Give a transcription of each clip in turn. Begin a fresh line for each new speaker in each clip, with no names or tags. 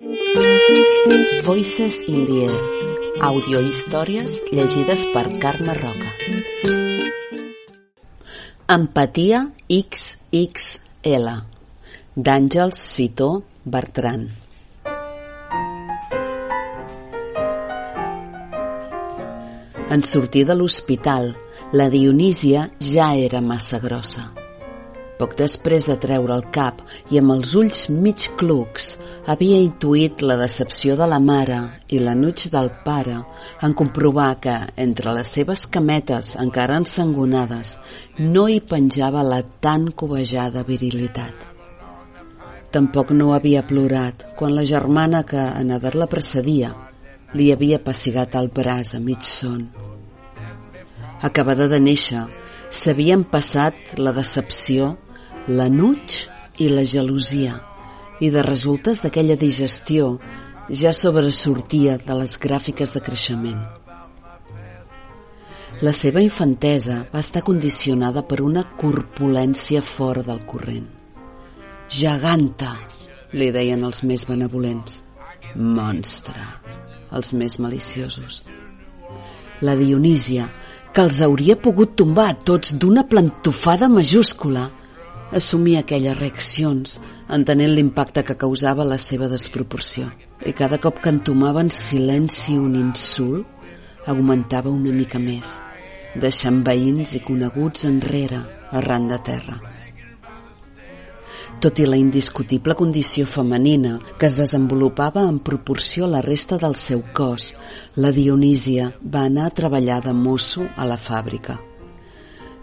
Voices in the Air. Audiohistòries llegides per Carme Roca. Empatia XXL d'Àngels Fitó Bertran. En sortir de l'hospital, la Dionísia ja era massa grossa. Poc després de treure el cap i amb els ulls mig clucs, havia intuït la decepció de la mare i l'anuig del pare en comprovar que, entre les seves cametes encara ensangonades, no hi penjava la tan covejada virilitat. Tampoc no havia plorat quan la germana que en edat la precedia li havia passigat el braç a mig son. Acabada de néixer, s'havien passat la decepció l'anuig i la gelosia, i de resultes d'aquella digestió ja sobresortia de les gràfiques de creixement. La seva infantesa va estar condicionada per una corpulència fora del corrent. Geganta, li deien els més benevolents. Monstre, els més maliciosos. La Dionísia, que els hauria pogut tombar tots d'una plantofada majúscula, assumia aquelles reaccions, entenent l'impacte que causava la seva desproporció. I cada cop que entomava en silenci un insult, augmentava una mica més, deixant veïns i coneguts enrere, arran de terra. Tot i la indiscutible condició femenina que es desenvolupava en proporció a la resta del seu cos, la Dionísia va anar a treballar de mosso a la fàbrica.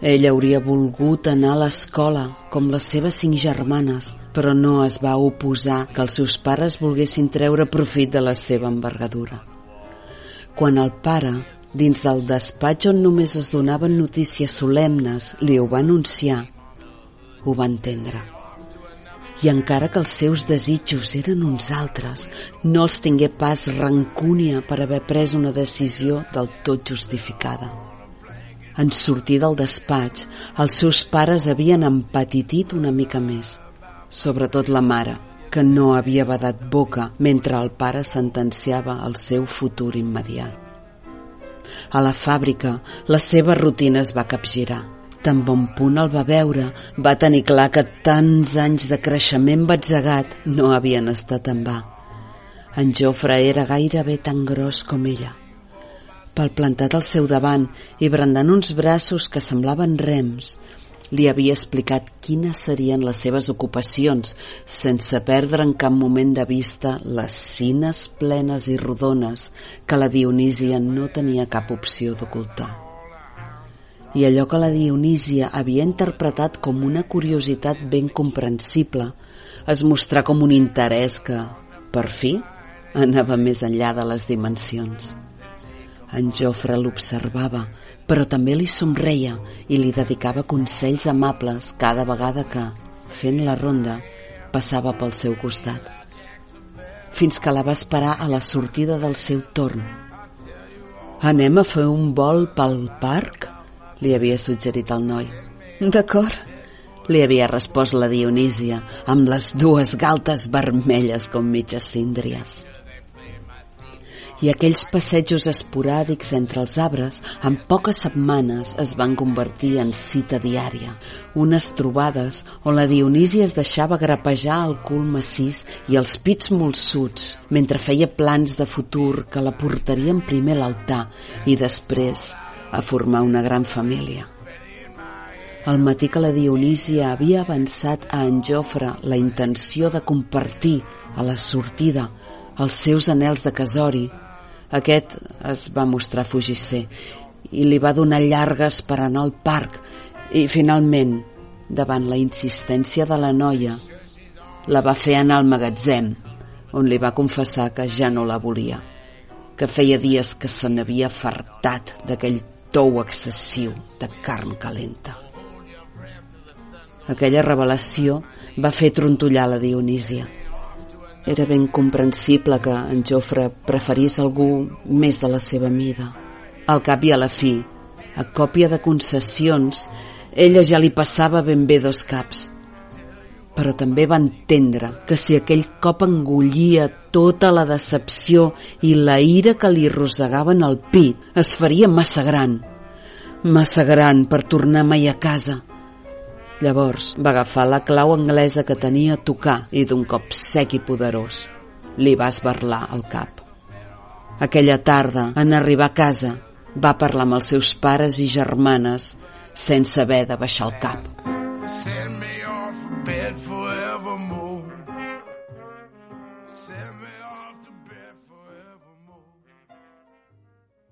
Ell hauria volgut anar a l'escola, com les seves cinc germanes, però no es va oposar que els seus pares volguessin treure profit de la seva envergadura. Quan el pare, dins del despatx on només es donaven notícies solemnes, li ho va anunciar, ho va entendre. I encara que els seus desitjos eren uns altres, no els tingué pas rancúnia per haver pres una decisió del tot justificada. En sortir del despatx, els seus pares havien empatitit una mica més, sobretot la mare, que no havia badat boca mentre el pare sentenciava el seu futur immediat. A la fàbrica, la seva rutina es va capgirar. Tan bon punt el va veure, va tenir clar que tants anys de creixement batzegat no havien estat en va. En Jofre era gairebé tan gros com ella plantat al seu davant i brandant uns braços que semblaven rems, li havia explicat quines serien les seves ocupacions, sense perdre en cap moment de vista les cines plenes i rodones que la Dionísia no tenia cap opció d'ocultar. I allò que la Dionísia havia interpretat com una curiositat ben comprensible es mostrà com un interès que, per fi, anava més enllà de les dimensions. En Jofre l'observava, però també li somreia i li dedicava consells amables cada vegada que, fent la ronda, passava pel seu costat. Fins que la va esperar a la sortida del seu torn. Anem a fer un vol pel parc? li havia suggerit el noi. D'acord, li havia respost la Dionísia amb les dues galtes vermelles com mitges síndries i aquells passejos esporàdics entre els arbres en poques setmanes es van convertir en cita diària, unes trobades on la Dionísia es deixava grapejar el cul massís i els pits molsuts mentre feia plans de futur que la portarien primer a l'altar i després a formar una gran família. El matí que la Dionísia havia avançat a en Jofre la intenció de compartir a la sortida els seus anels de casori, aquest es va mostrar fugisser i li va donar llargues per anar al parc i finalment, davant la insistència de la noia, la va fer anar al magatzem, on li va confessar que ja no la volia, que feia dies que se n'havia fartat d'aquell tou excessiu de carn calenta. Aquella revelació va fer trontollar la Dionísia. Era ben comprensible que en Jofre preferís algú més de la seva mida. Al cap i a la fi, a còpia de concessions, ella ja li passava ben bé dos caps. però també va entendre que si aquell cop engollia tota la decepció i la ira que li rosegaven al pit, es faria massa gran, massa gran per tornar mai a casa. Llavors va agafar la clau anglesa que tenia a tocar i d'un cop sec i poderós li va esbarlar el cap. Aquella tarda, en arribar a casa, va parlar amb els seus pares i germanes sense haver de baixar el cap. Send me off bed forevermore.